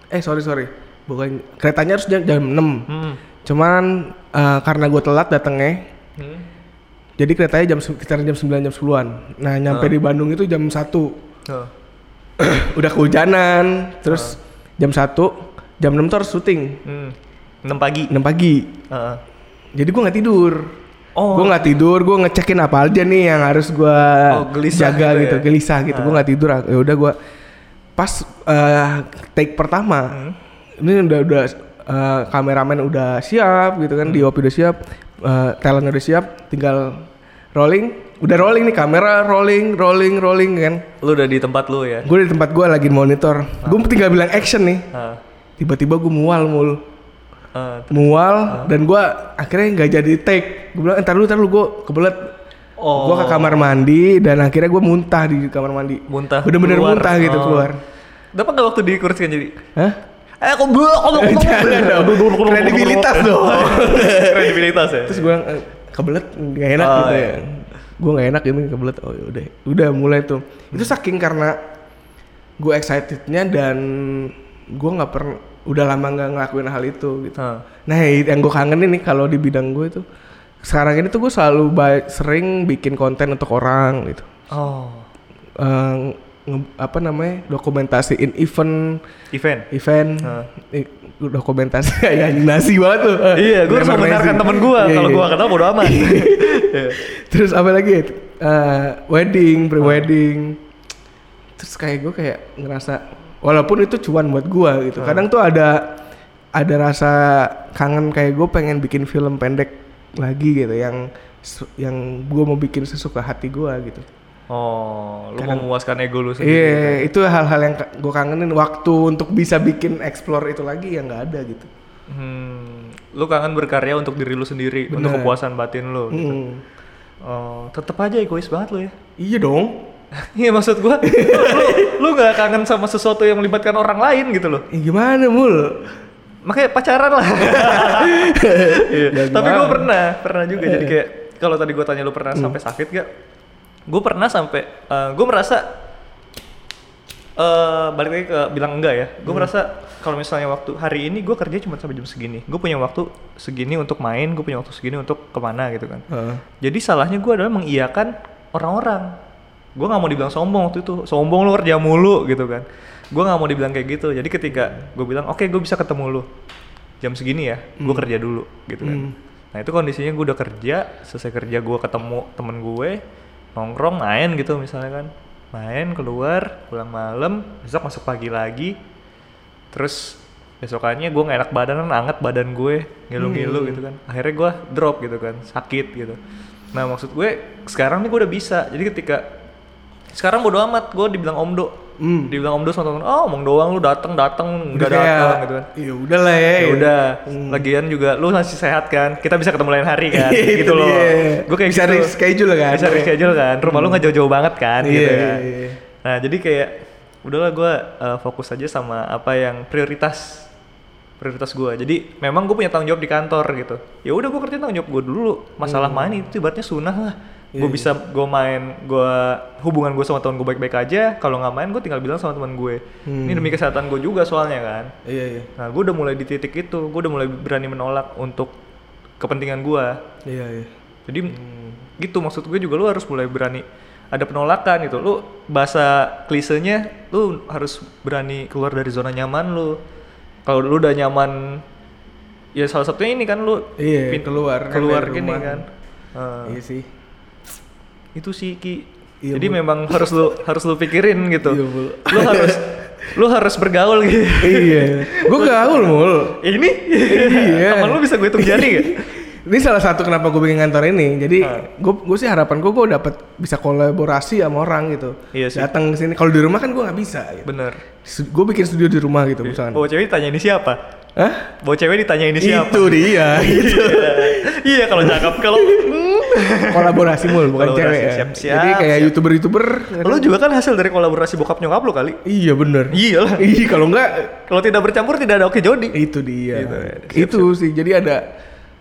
eh sorry sorry bukan keretanya harus jam, jam 6 Hmm. Cuman eh, karena gue telat datengnya, Hmm. jadi keretanya jam sekitar jam 9 jam 10-an. Nah, nyampe di Bandung itu jam 1. Oh. <clears throat> Udah kehujanan, terus jam 1, jam 6 tuh harus syuting. Hmm. 6 pagi. 6 pagi. Heeh. Jadi gue nggak tidur. Oh. Gue nggak tidur, gue ngecekin apa aja nih yang harus gue Oh, jaga gitu gitu, ya? gelisah gitu. Gue nggak tidur. Ya udah gue pas eh, take pertama, Hmm. Ini udah udah eh, kameramen udah siap gitu kan, Hmm. DOP udah siap, eh, talent udah siap, tinggal rolling. Udah rolling nih kamera rolling, rolling, rolling kan. Lu udah di tempat lu ya. Gue di tempat gue lagi monitor. Gue tinggal bilang action nih. Heeh. Tiba-tiba gue mual mul Heeh. mual dan gua akhirnya nggak jadi take gue bilang entar dulu entar dulu gue kebelet Oh. gua ke kamar mandi dan akhirnya gue muntah di kamar mandi Muntah. bener-bener keluar. muntah gitu Oh. keluar Dapat nggak waktu dikursikan jadi? hah Eh, kok gue Jangan dong. Kredibilitas dong. <laughs> Kredibilitas ya. terus gue bilang "Eh, kebelet nggak enak Oh, gitu iya. ya gue nggak enak ini kebelet oh udah udah mulai tuh itu saking karena gue excitednya dan gue nggak pernah udah lama nggak ngelakuin hal itu gitu Hah. nah yang gue kangen ini kalau di bidang gue itu sekarang ini tuh gue selalu sering bikin konten untuk orang gitu Oh, Eh, nge- apa namanya dokumentasiin event event. event i- dokumentasi <laughs> ya nasi banget tuh Iya, gue harus membenarkan temen gue. Iya, Kalau iya. gue kenal bodo amat. Iya. terus apa lagi? Eh, wedding pre wedding terus kayak gue kayak ngerasa walaupun itu cuan buat gue gitu kadang tuh ada ada rasa kangen kayak gue pengen bikin film pendek lagi gitu yang yang gue mau bikin sesuka hati gue gitu Oh, lu Kadang- memuaskan ego lu sendiri. iya itu hal-hal yang gue kangenin waktu untuk bisa bikin explore itu lagi yang nggak ada gitu Hmm, lu kangen berkarya untuk diri lu sendiri, untuk Bener. kepuasan batin lu. gitu. Hmm. Oh, tetep aja egois banget lu ya. <laughs> iya dong <laughs> Iya maksud gua, lu, lu gak kangen sama sesuatu yang melibatkan orang lain gitu loh. Eh, gimana mul Makanya pacaran lah. <laughs> Iya. Ya, Tapi gue pernah, pernah juga. Jadi kayak kalau tadi gue tanya lu pernah sampai sakit gak? Gue pernah sampai, gue merasa eh balik lagi ke bilang enggak ya. Gue merasa kalau misalnya waktu hari ini gue kerja cuma sampai jam segini. Gue punya waktu segini untuk main, gue punya waktu segini untuk ke mana gitu kan. Heeh. Jadi salahnya gue adalah mengiyakan orang-orang. Gue nggak mau dibilang sombong waktu itu. Sombong lu kerja mulu gitu kan. Gue nggak mau dibilang kayak gitu. Jadi ketika gue bilang oke gue bisa ketemu lu jam segini ya, gue kerja dulu gitu kan. Hmm. Nah itu kondisinya gue udah kerja, selesai kerja gue ketemu temen gue nongkrong main gitu misalnya kan, main keluar pulang malam, besok masuk pagi lagi, terus besokannya gue nggak enak badan kan anget badan gue ngilu-ngilu Hmm. gitu kan. Akhirnya gue drop gitu kan sakit gitu. Nah maksud gue sekarang nih gue udah bisa. Jadi ketika sekarang bodo amat gue dibilang omdo Hmm. dibilang omdo sama temen oh omong doang lu dateng dateng nggak Udah kayak, dateng gitu kan. Ya udah lah ya. Ya udah. Hmm. lagian juga lu masih sehat kan? Kita bisa ketemu lain hari kan? <laughs> Itu gitu loh. dia. gue kayak Bisa gitu. reschedule kan? bisa reschedule kan. Rumah lu nggak jauh-jauh banget kan gitu Iya, ya iya, iya. nah jadi kayak udahlah gue uh, fokus aja sama apa yang prioritas prioritas gue jadi memang gue punya tanggung jawab di kantor gitu. Ya udah gue kerjain tanggung jawab gue dulu. Masalah Hmm. main itu ibaratnya sunnah lah Iya, gue bisa gue main gue hubungan gue sama teman gue baik-baik aja kalau nggak main gue tinggal bilang sama teman gue Hmm. ini demi kesehatan gue juga soalnya kan iya iya Nah, gue udah mulai di titik itu, gue udah mulai berani menolak untuk kepentingan gue. iya iya Jadi gitu maksud gue juga lu harus mulai berani ada penolakan gitu. Lu bahasa klisenya lu harus berani keluar dari zona nyaman lu. Kalau lu udah nyaman ya salah satunya ini kan lu Iya, keluar kan keluar gini rumah. kan. Eh, iya sih itu sih Ki. Iya, Jadi Bu. memang harus lu harus lu pikirin gitu. Iya, Bu. Lu harus lu harus bergaul gitu. iya gue gaul mul Ini Iya. temen lu bisa gue hitung jari gak? <laughs> ini salah satu kenapa gue bikin kantor ini jadi Ah. gue gue sih harapan gue gue dapat bisa kolaborasi sama orang gitu Iya sih. datang ke sini kalau di rumah kan gue nggak bisa gitu. Bener. gue bikin studio di rumah gitu misalkan Bawa cewek ditanya ini siapa? Hah? Bawa cewek ditanya ini siapa? itu dia <laughs> gitu. iya kalau cakep kalau <laughs> <laughs> kolaborasi mul bukan Kolaborasi, cewek ya. siap, siap, jadi kayak siap. youtuber youtuber lu juga kan hasil dari kolaborasi bokap nyokap lu kali. iya bener Iya lah. <laughs> iya kalau enggak Kalau tidak bercampur tidak ada oke jodi. itu dia Gitu ya. itu sih jadi ada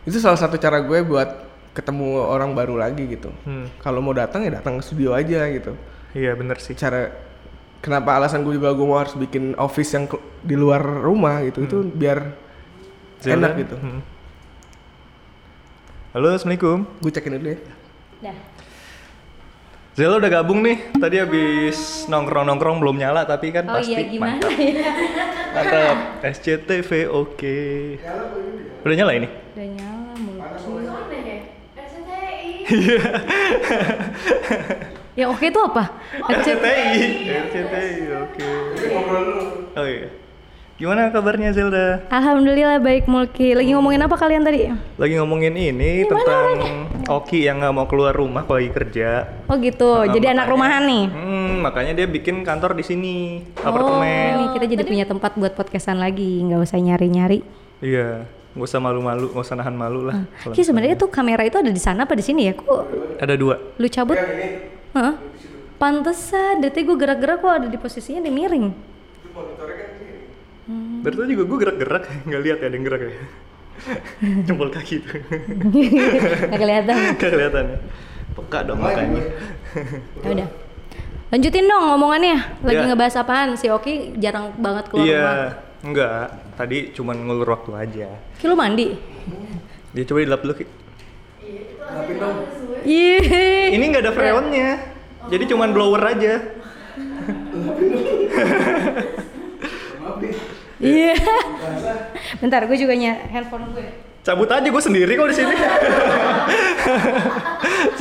itu salah satu cara gue buat ketemu orang baru lagi gitu Hmm. kalau mau datang ya datang ke studio aja gitu Iya bener sih. cara kenapa alasan gue juga gue mau harus bikin office yang di luar rumah gitu itu biar Zelda. enak gitu Hmm. Halo, assalamualaikum. gue cekin dulu ya Dah. Zelo udah gabung nih. Tadi habis nongkrong-nongkrong belum nyala tapi kan Oh pasti iya gimana mantap. ya? Mantap. SCTV oke. Udah nyala ini? Udah nyala mulut. Yang <laughs> oke itu apa? RCTI. RCTI oke. Oh iya. Gimana kabarnya Zelda? Alhamdulillah baik Mulki. Lagi ngomongin apa kalian tadi? Lagi ngomongin ini tentang Oki yang nggak mau keluar rumah kalau lagi kerja. Oh gitu. Jadi anak rumahan nih. Hmm, makanya dia bikin kantor di sini, Oh, apartemen. ini kita jadi punya tempat buat podcastan lagi, nggak usah nyari-nyari. Iya, nggak usah malu-malu, nggak usah nahan malu lah. Kalau Ki sebenarnya tuh kamera itu ada di sana apa di sini ya? Kok Ada dua. lu cabut? Hah? Pantesan, tadi gue gerak-gerak kok ada di posisinya di miring. Dari tadi juga gue gerak-gerak, <laughs> nggak lihat ya ada yang gerak ya. <laughs> Jempol kaki tuh. <laughs> Nggak kelihatan. Nggak kelihatan ya. Peka dong makanya. Ya udah. Lanjutin dong ngomongannya. Lagi Ya. ngebahas apaan? Si Oki jarang banget keluar Iya, rumah. enggak. Tadi cuman ngulur waktu aja. Ki lu mandi? Dia coba dilap dulu, Ki. Iya. Ini nggak ada freonnya. Jadi cuman blower aja. Iya. <laughs> Bentar, gue juga nya handphone gue. Cabut aja gue sendiri kok di sini. <laughs>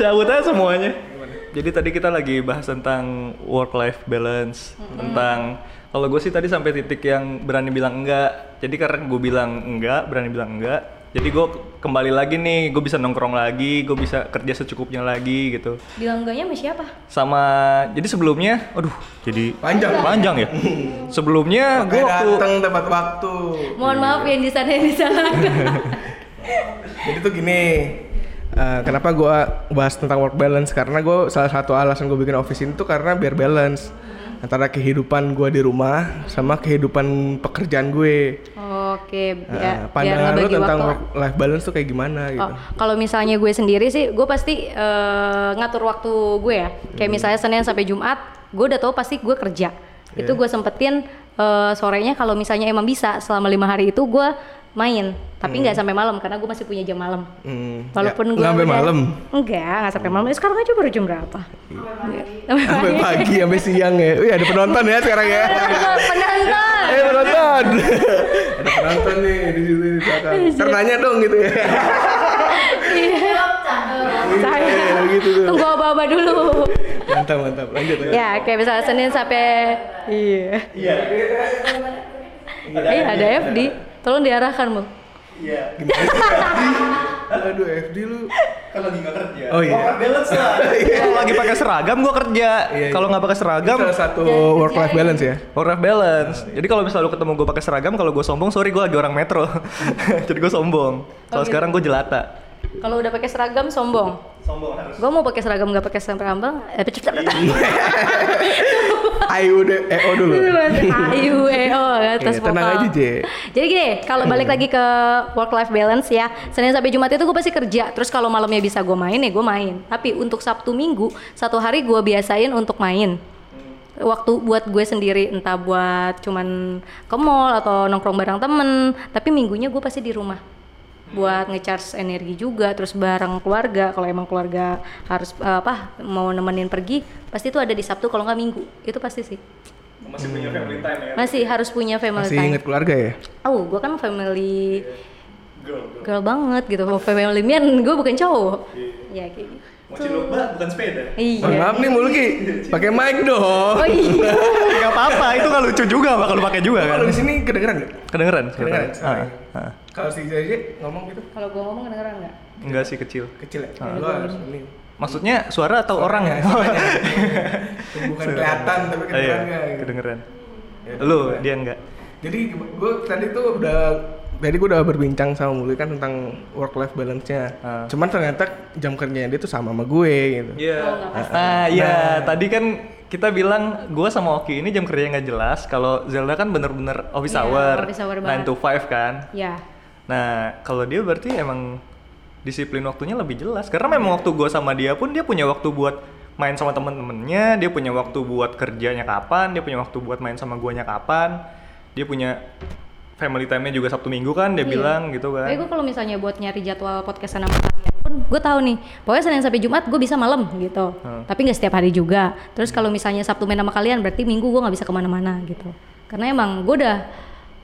Cabut aja semuanya. Jadi tadi kita lagi bahas tentang work life balance, tentang kalau gue sih tadi sampai titik yang berani bilang enggak. Jadi karena gue bilang enggak, berani bilang enggak. Jadi gue kembali lagi nih, gue bisa nongkrong lagi, gue bisa kerja secukupnya lagi gitu. Bilang enggaknya sama siapa? Sama jadi sebelumnya, aduh, jadi Panjang. panjang ya. Sebelumnya gue Gue waktu datang tepat waktu. Mohon maaf yang di sana yang di sana. <laughs> Jadi tuh gini, eh, kenapa gua bahas tentang work balance? Karena gue salah satu alasan gue bikin office ini tuh karena biar balance antara kehidupan gua di rumah sama kehidupan pekerjaan gue. Oke, Nah, biar biar pandangan lu ngebagi tentang waktu. life balance tuh kayak gimana gitu? Oh, kalau misalnya gue sendiri sih, gue pasti eh, ngatur waktu gue ya. Kayak Hmm. misalnya Senin sampai Jumat, gue udah tahu pasti gue kerja. Itu Iya. gue sempetin eh, sorenya kalau misalnya emang bisa selama lima hari itu gue main. Tapi nggak sampai malam karena gue masih punya jam malam. Hmm, Walaupun ya, gue sampai malam, Enggak, nggak sampai malam. Eh, Sekarang aja baru jam berapa? sampai pagi, sampai siang ya. Wih ada penonton ya sekarang ya. Penonton. Eh penonton, ada penonton nih di situ di belakang. Ntar nanya dong gitu ya. Saya. Iya, gitu tuh. Tunggu apa-apa dulu. Mantap mantap, lanjut ya. ya, kayak misalnya Senin sampai iya. Iya. Iya, ada FD. Tolong diarahkan, Bu. Iya. Aduh FD lu. Kan lagi nggak kerja. Oh, iya. Work balance lah. <laughs> Kalau lagi pakai seragam gua kerja. Iya, Kalau iya. nggak pakai seragam Salah satu work life balance ya. work life balance. Jadi kalau misalnya lu ketemu gue pakai seragam, kalau gue sombong, sorry gue lagi orang metro. <laughs> Jadi gue sombong. Kalau gitu. sekarang gue jelata. Kalau udah pakai seragam sombong. Sombong harus. Gue mau pakai seragam nggak pakai seragam, eh <laughs> udah EO dulu. Ayu, EO, atas Iya, tenang vokal. aja, Je. Jadi gini, kalau balik lagi ke work life balance ya, Senin sampai Jumat itu gue pasti kerja. Terus kalau malamnya bisa gue main ya gue main. Tapi untuk Sabtu Minggu, satu hari gue biasain untuk main. Waktu buat gue sendiri, entah buat cuman ke mall atau nongkrong bareng temen. Tapi minggunya gue pasti di rumah buat ngecharge energi juga terus bareng keluarga kalau emang keluarga harus eh, apa mau nemenin pergi pasti itu ada di Sabtu kalau nggak Minggu itu pasti sih Masih punya family time ya. masih harus punya family Masih time inget keluarga ya? oh gue kan family Girl. girl banget gitu mau family man gue bukan cowok ya kayak gitu Mochi lomba bukan sepeda. iya Maaf nih Mulki, pakai mic dong. oh iya Gak apa-apa, itu nggak lucu juga bakal pakai juga kan. Kalau di sini kedengeran nggak? Kedengeran? Kedengeran. Ah, ah. Kalau si JJ ngomong gitu kalau gue ngomong kedengeran nggak Enggak sih kecil. kecil ya. Ah. Lu harus ini. Maksudnya suara atau orang? Suaranya, <laughs> suaranya. Bukan kelihatan tapi Ah, iya, kedengeran nggak? gitu. kedengeran. Ya, Lu, kedengeran. dia enggak. Jadi gue tadi tuh udah tadi gue udah berbincang sama Muli kan tentang work life balance-nya. Ah. Cuman ternyata jam kerjanya dia tuh sama sama gue gitu. Iya. Oh, nggak pasti. Nah, iya. Tadi kan kita bilang gua sama Oki ini jam kerjanya nggak jelas. Kalau Zelda kan bener-bener office Iya, hour, office hour 9 banget. to 5 kan. ya Nah, kalau dia berarti emang disiplin waktunya lebih jelas. Karena memang waktu gua sama dia pun dia punya waktu buat main sama temen-temennya, dia punya waktu buat kerjanya kapan, dia punya waktu buat main sama guanya kapan, dia punya family time-nya juga Sabtu Minggu kan dia Iya. bilang gitu kan. Tapi gue kalau misalnya buat nyari jadwal podcast sama kalian pun gue tahu nih, pokoknya Senin sampai Jumat gue bisa malam gitu. Hmm. Tapi nggak setiap hari juga. Terus kalau misalnya Sabtu main sama kalian, berarti Minggu gue nggak bisa ke mana-mana gitu. Karena emang gue udah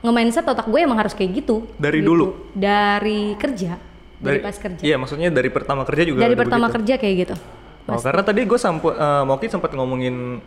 nge-mindset otak gue emang harus kayak gitu. Dari gitu. dulu? Dari kerja. Dari, pas kerja. Iya, maksudnya dari pertama kerja juga dari pertama begitu. kerja kayak gitu. Oh, karena tadi gue sampai Moki sempat ngomongin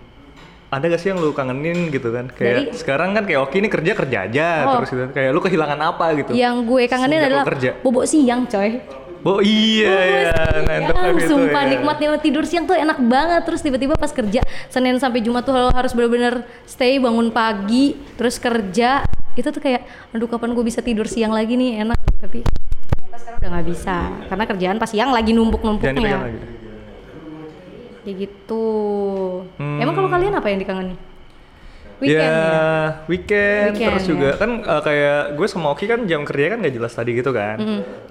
ada gak sih yang lu kangenin gitu kan? Kayak Dari- sekarang kan kayak Oki ini kerja kerja aja Oh. terus gitu. Kayak lu kehilangan apa gitu? Yang gue kangenin adalah kerja. bobok siang coy. Oh iya ya, nine to Ya, five itu sumpah ya. nikmatnya tidur siang tuh enak banget. Terus tiba-tiba pas kerja Senin sampai Jumat tuh harus bener-bener stay bangun pagi terus kerja. Itu tuh kayak aduh kapan gue bisa tidur siang lagi nih? Enak. Tapi ternyata sekarang udah nggak bisa. Karena kerjaan pas siang lagi numpuk-numpuknya. Kayak gitu. Hmm. emang kalau kalian apa yang dikangenin? Weekend. Ya, ya, weekend, Weekend, terus ya. juga kan uh, kayak gue sama Oki kan jam kerja kan gak jelas tadi gitu kan.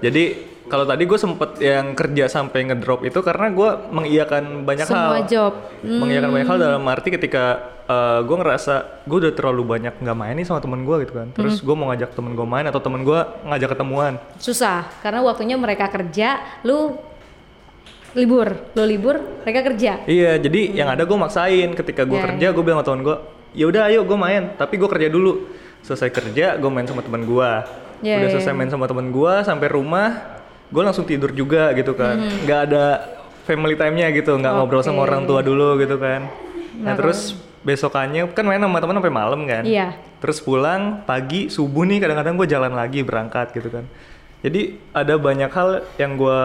Jadi kalau tadi gue sempet yang kerja sampai ngedrop itu karena gue mengiyakan banyak Semua hal. job. Mengiyakan banyak hal dalam arti ketika gue ngerasa gue udah terlalu banyak nggak main nih sama temen gue gitu kan. Terus gue mau ngajak temen gue main atau temen gue ngajak ketemuan. Susah karena waktunya mereka kerja, lu libur, lu libur, mereka kerja. Iya, jadi yang ada gue maksain ketika gue Ya, kerja gue bilang sama temen gue, ya udah ayo gue main, tapi gue kerja dulu. Selesai kerja gue main sama temen gue. Ya, udah ya, selesai main sama temen gue sampai rumah, gue langsung tidur juga gitu kan. Nggak ada family time-nya gitu, nggak ngobrol sama Hmm. Orang tua dulu gitu kan. Nah terus besokannya kan main sama temen sampai malam kan. Iya. Terus pulang pagi subuh nih kadang-kadang gue jalan lagi berangkat gitu kan. Jadi ada banyak hal yang gue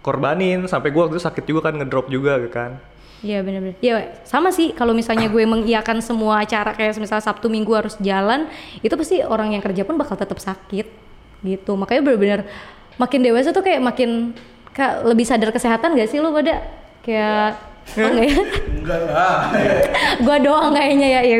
korbanin sampai gue waktu itu sakit juga kan ngedrop juga kan. Iya benar-benar. Iya sama sih kalau misalnya gue mengiyakan semua acara kayak misalnya Sabtu Minggu harus jalan, itu pasti orang yang kerja pun bakal tetap sakit gitu. Makanya benar-benar makin dewasa tuh kayak makin kayak lebih sadar kesehatan gak sih lu pada kayak oh enggak ya? Enggak lah. <laughs> gua doang kayaknya ya, ya.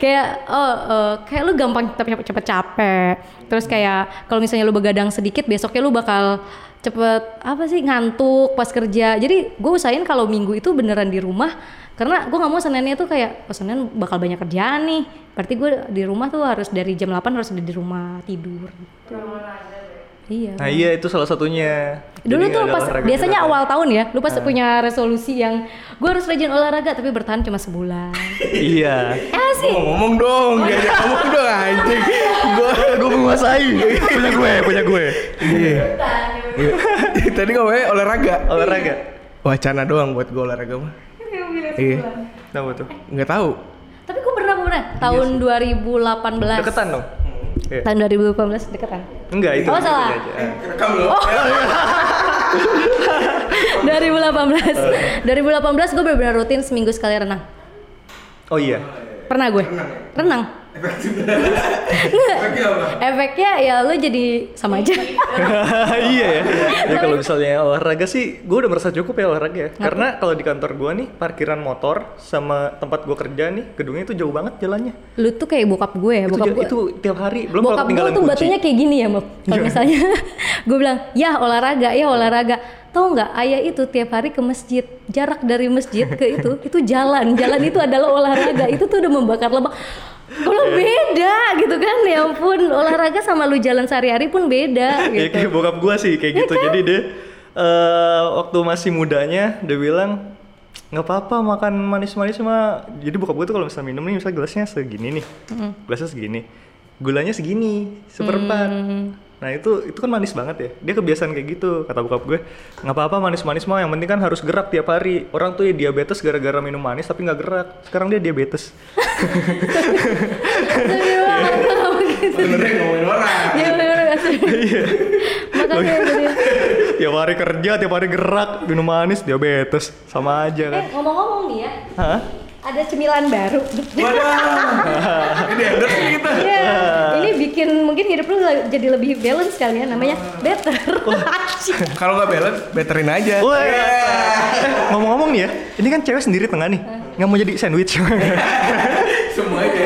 kayak oh eh, kayak lu gampang cepet cepet capek terus kayak kalau misalnya lu begadang sedikit besoknya lu bakal cepet apa sih ngantuk pas kerja jadi gue usahain kalau minggu itu beneran di rumah karena gue nggak mau seninnya tuh kayak oh, senin bakal banyak kerjaan nih berarti gue di rumah tuh harus dari jam 8 harus udah di rumah tidur gitu. Iya Nah iya itu salah satunya. Dulu Jadi tuh pas biasanya juga. awal tahun ya, lu pasti punya resolusi yang gue harus rajin olahraga tapi bertahan cuma sebulan. <laughs> iya. Ya sih. Ngomong, ngomong dong, diajak ngomong dong <laughs> anjing. Gua gue menguasai. <laughs> punya gue, punya gue. Iya. Iya. Tadi ngomongnya olahraga. Olahraga. Wacana doang buat gua olahraga mah. Iya. Kenapa tuh? Nggak tahu. Tapi gue pernah gue pernah tahun 2018. Deketan dong. Iya. Tahun 2018 deketan. Enggak itu. Oh, salah. aja. Rekam lo. 2018. 2018 gue benar-benar rutin seminggu sekali renang. Oh iya. Pernah gue. Renang. Efeknya apa? Efeknya ya lu jadi sama aja. <laughs> iya ya. Ya kalau misalnya olahraga sih, gue udah merasa cukup ya olahraga ya. Karena kalau di kantor gue nih, parkiran motor sama tempat gue kerja nih, gedungnya itu jauh banget jalannya. lu tuh kayak bokap gue ya, Itu, bokap ja- gue. itu tiap hari. Belum kalau bokap gue tuh kunci. batunya kayak gini ya Mbak kalau misalnya <laughs> gue bilang ya olahraga ya olahraga tahu nggak ayah itu tiap hari ke masjid jarak dari masjid ke itu itu jalan jalan itu adalah olahraga itu tuh udah membakar lemak kalau beda gitu kan? Ya ampun olahraga sama lu jalan sehari-hari pun beda Ya gitu. kayak bokap gua sih kayak gitu. Jadi dia eh, waktu masih mudanya dia bilang nggak apa-apa makan manis-manis mah. Jadi bokap gua tuh kalau misalnya minum nih misalnya gelasnya segini nih, gelasnya segini, gulanya segini, seperempat. Nah itu itu kan manis banget ya. Dia kebiasaan kayak gitu kata bokap gue. Nggak apa-apa manis-manis mah yang penting kan harus gerak tiap hari. Orang tuh ya diabetes gara-gara minum manis tapi nggak gerak. Sekarang dia diabetes. Sebenarnya ngomongin orang. Iya, bener, bener. makanya jadi tiap hari kerja, tiap hari gerak, minum manis, diabetes. Sama aja kan. eh ngomong-ngomong nih ya Hah? Ada cemilan baru Waduh. Ini endorse nih kita. Iya, ini bikin mungkin hidup lu jadi lebih balance kali ya namanya better. Kalau nggak balance, betterin aja. Wah, eh, ngomong-ngomong nih ya, ini kan cewek sendiri tengah nih, nggak mau jadi sandwich. <laughs> Semuanya.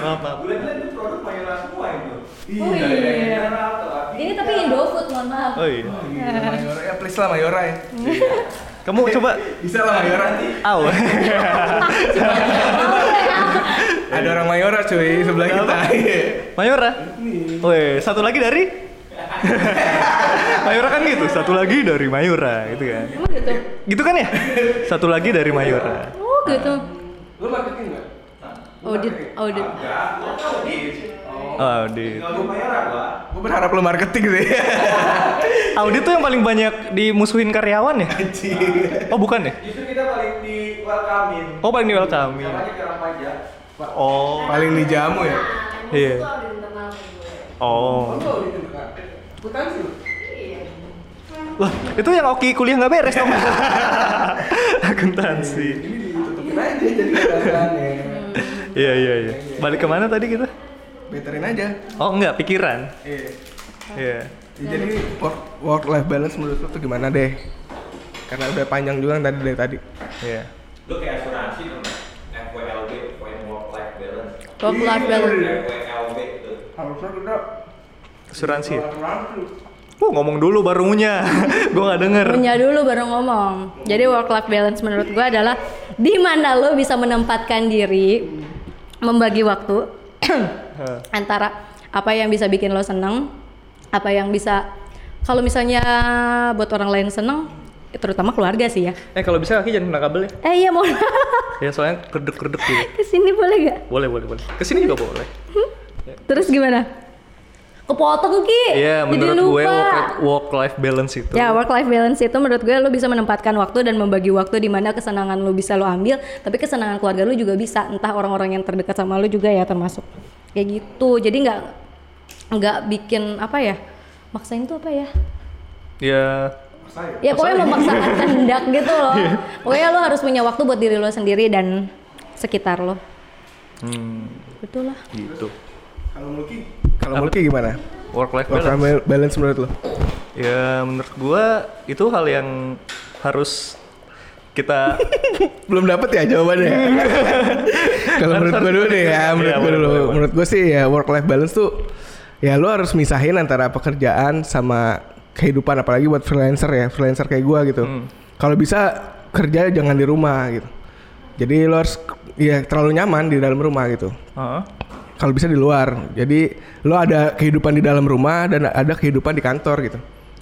maaf, maaf. oh iya. Ini tapi Indofood, mohon maaf. Oh iya. Please lah Mayora ya. Kamu coba, Bisa lah Mayora. aw. <laughs> Ada orang Mayora cuy sebelah kita. Mayora. Woi, satu lagi dari Mayora kan gitu, satu lagi dari Mayora gitu kan. Emang gitu? Gitu kan ya? Satu lagi dari Mayora. Oh gitu. Lu marketing nggak? Audit, audit. Oh, di Gue berharap lu marketing sih. <laughs> audit tuh yang paling banyak dimusuhin karyawan ya? Oh bukan ya? Justru kita paling di welcome-in. Oh paling di welcome. Pajak. Oh, Paling dijamu ya. iya. Oh. Lu. Lah, itu yang Oki kuliah nggak beres dong. <laughs> Akuntansi. Ini ditutupin aja jadi. Iya iya iya. Balik ke mana tadi kita? Betterin aja. Oh enggak, pikiran. Iya. Iya. Jadi work, work life balance menurut lu tuh gimana deh? Karena udah panjang juga tadi dari tadi. Iya. Lu kayak asuransi dong. FWLB, Point Work Life Balance. Work life balance. FWLB Harusnya kita Asuransi ya? Oh, ngomong dulu baru ngunyah. <laughs> gue nggak denger. Punya dulu baru ngomong. Jadi work life balance menurut gue adalah di mana lo bisa menempatkan diri, membagi waktu <clears throat> antara apa yang bisa bikin lo seneng, apa yang bisa kalau misalnya buat orang lain seneng, terutama keluarga sih ya. Eh kalau bisa kaki jangan kena kabel ya. Eh iya mau Ya soalnya kerdek-kerdek gitu. <laughs> ke sini boleh gak? Boleh, boleh, boleh. Ke sini juga boleh. Terus gimana? Kepotong Ki. Iya, Jadi menurut gue lupa. work, life balance itu. Ya work life balance itu menurut gue lo bisa menempatkan waktu dan membagi waktu di mana kesenangan lo bisa lo ambil, tapi kesenangan keluarga lo juga bisa, entah orang-orang yang terdekat sama lo juga ya termasuk kayak gitu. Jadi nggak nggak bikin apa ya maksain tuh apa ya? Ya, Ya pokoknya memaksakan kehendak gitu loh. Pokoknya lo harus punya waktu buat diri lo sendiri dan sekitar lo. hmm, Betul lah. gitu. Kalau Mulki, kalau Mulki gimana? Work life Work balance. life balance menurut lo? Ya menurut gua itu hal yang harus kita <laughs> Belum dapet ya jawabannya. <laughs> kalau menurut gue dulu nih ya, menurut Iya, gue boleh, dulu. Menurut gue sih ya work life balance tuh ya lo harus misahin antara pekerjaan sama kehidupan apalagi buat freelancer ya, freelancer kayak gua gitu. Hmm. Kalau bisa kerja jangan di rumah gitu. Jadi lo harus ya terlalu nyaman di dalam rumah gitu. Heeh. Kalau bisa di luar. Jadi lo ada kehidupan di dalam rumah dan ada kehidupan di kantor gitu.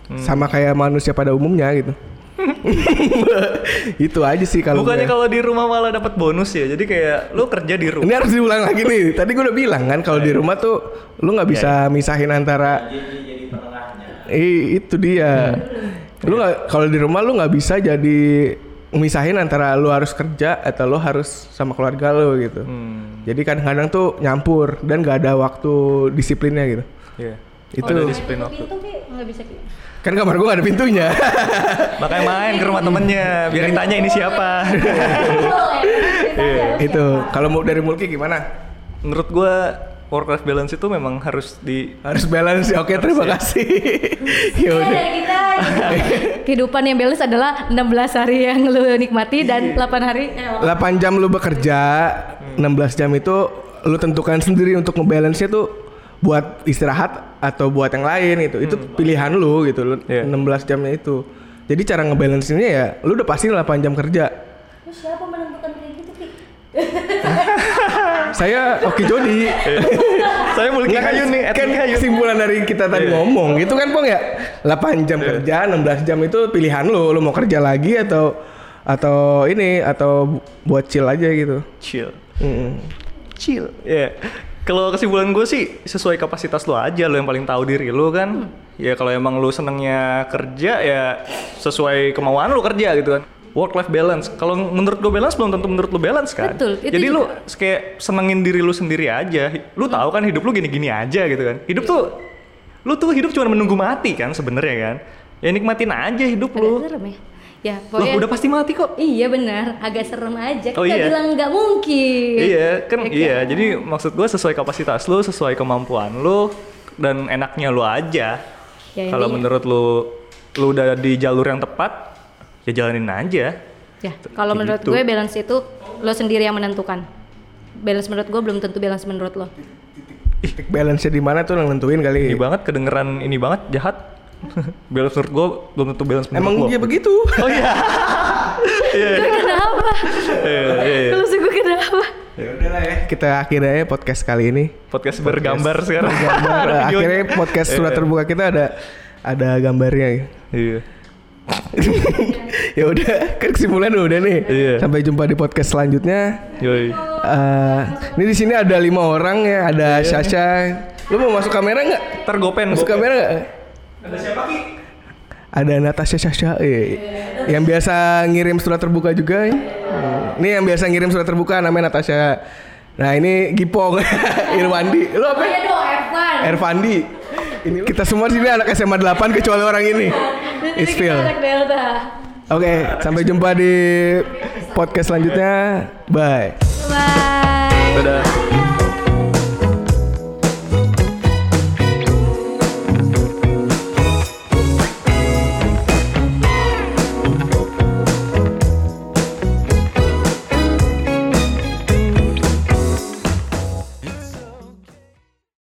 Hmm. Sama kayak manusia pada umumnya gitu. <laughs> itu aja sih kalau Bukannya gue. kalau di rumah malah dapat bonus ya. Jadi kayak lu kerja di rumah. Ini harus diulang lagi nih. Tadi gue udah bilang kan kalau di rumah tuh lu nggak bisa misahin antara Jadi jadi penengahnya. I, itu dia. Lu nggak kalau di rumah lu nggak bisa jadi misahin antara lu harus kerja atau lu harus sama keluarga lu gitu. Hmm. Jadi kadang-kadang tuh nyampur dan nggak ada waktu disiplinnya gitu. Iya. Itu- ada disiplin waktu. Ki nggak bisa. Kan kamar gua ada pintunya. <laughs> Makanya main ke rumah temennya biar ditanya ini siapa. Iya. itu. Kalau mau dari Mulki gimana? Menurut gua work life balance itu memang harus di Harus balance. Oke, terima kasih. <laughs> ya udah. dari kita kehidupan yang balance adalah 16 hari yang lu nikmati dan 8 hari eh, 8 jam lu bekerja, 16 jam itu lu tentukan sendiri untuk ngebalance-nya tuh buat istirahat atau buat yang lain itu. Itu pilihan lu gitu, lu Iya. 16 jamnya itu. Jadi cara ngebalance-nya ya lu udah pasti 8 jam kerja. Lu siapa menentukan kayak gitu Ki? <laughs> Saya Oki Jody. <laughs> Saya mulai Nggak, kayu nih, kan kayu. kesimpulan dari kita tadi Iya. ngomong itu kan Pong ya 8 jam kerja 16 jam itu pilihan lu lu mau kerja lagi atau atau ini atau bu- buat chill aja gitu Chill. Mm-mm. Chill. Ya. Kalau kesimpulan gue sih sesuai kapasitas lo aja lo yang paling tahu diri lo kan. Ya kalau emang lo senengnya kerja ya sesuai kemauan lo kerja gitu kan. Work life balance. Kalau menurut gue balance belum tentu menurut lo balance kan. Betul, itu Jadi lo kayak senengin diri lo sendiri aja. Lo tahu kan hidup lo gini-gini aja gitu kan. Hidup tuh lo tuh hidup cuma menunggu mati kan sebenarnya kan. Ya nikmatin aja hidup lo. serem ya? Ya, Lo pokoknya udah pasti mati kok. Iya benar, agak serem aja. Oh, Kita iya? bilang nggak mungkin. Iya, kan Ya iya. Jadi maksud gue sesuai kapasitas lu, sesuai kemampuan lu dan enaknya lu aja. Ya, Kalau menurut lu lu udah di jalur yang tepat, ya jalanin aja. Ya, kalau Kayak menurut gitu. gue balance itu lo sendiri yang menentukan. Balance menurut gue belum tentu balance menurut lo. titik balance-nya di mana tuh yang nentuin kali Ini banget kedengeran ini banget jahat. <laughs> balance menurut gue belum tentu balance menurut emang lu. dia begitu <laughs> Oh iya. Iya. Gue kenapa? Iya, iya. Lu sih gue kenapa? ya udah lah ya kita akhirnya podcast kali ini Podcast bergambar sekarang. Gambar, <laughs> Ada videonya. akhirnya podcast surat Iya. terbuka kita ada ada gambarnya Iya. ya udah kan kesimpulan udah nih Iya. sampai jumpa di podcast selanjutnya Yoi. Eh, ini di sini ada lima orang ya ada Sasha lu mau masuk kamera nggak Ntar gopen. masuk gopen. kamera nggak Ada siapa Ki? ada Natasha Sasha eh, yang biasa ngirim surat terbuka juga ya. Hmm. ini yang biasa ngirim surat terbuka namanya Natasha nah ini Gipong <laughs> Irwandi lu apa Iya dong, Evan. Ervandi ini kita semua di sini anak SMA 8 kecuali orang ini anak Delta. Oke, sampai jumpa di podcast selanjutnya. Bye. Bye. Dadah.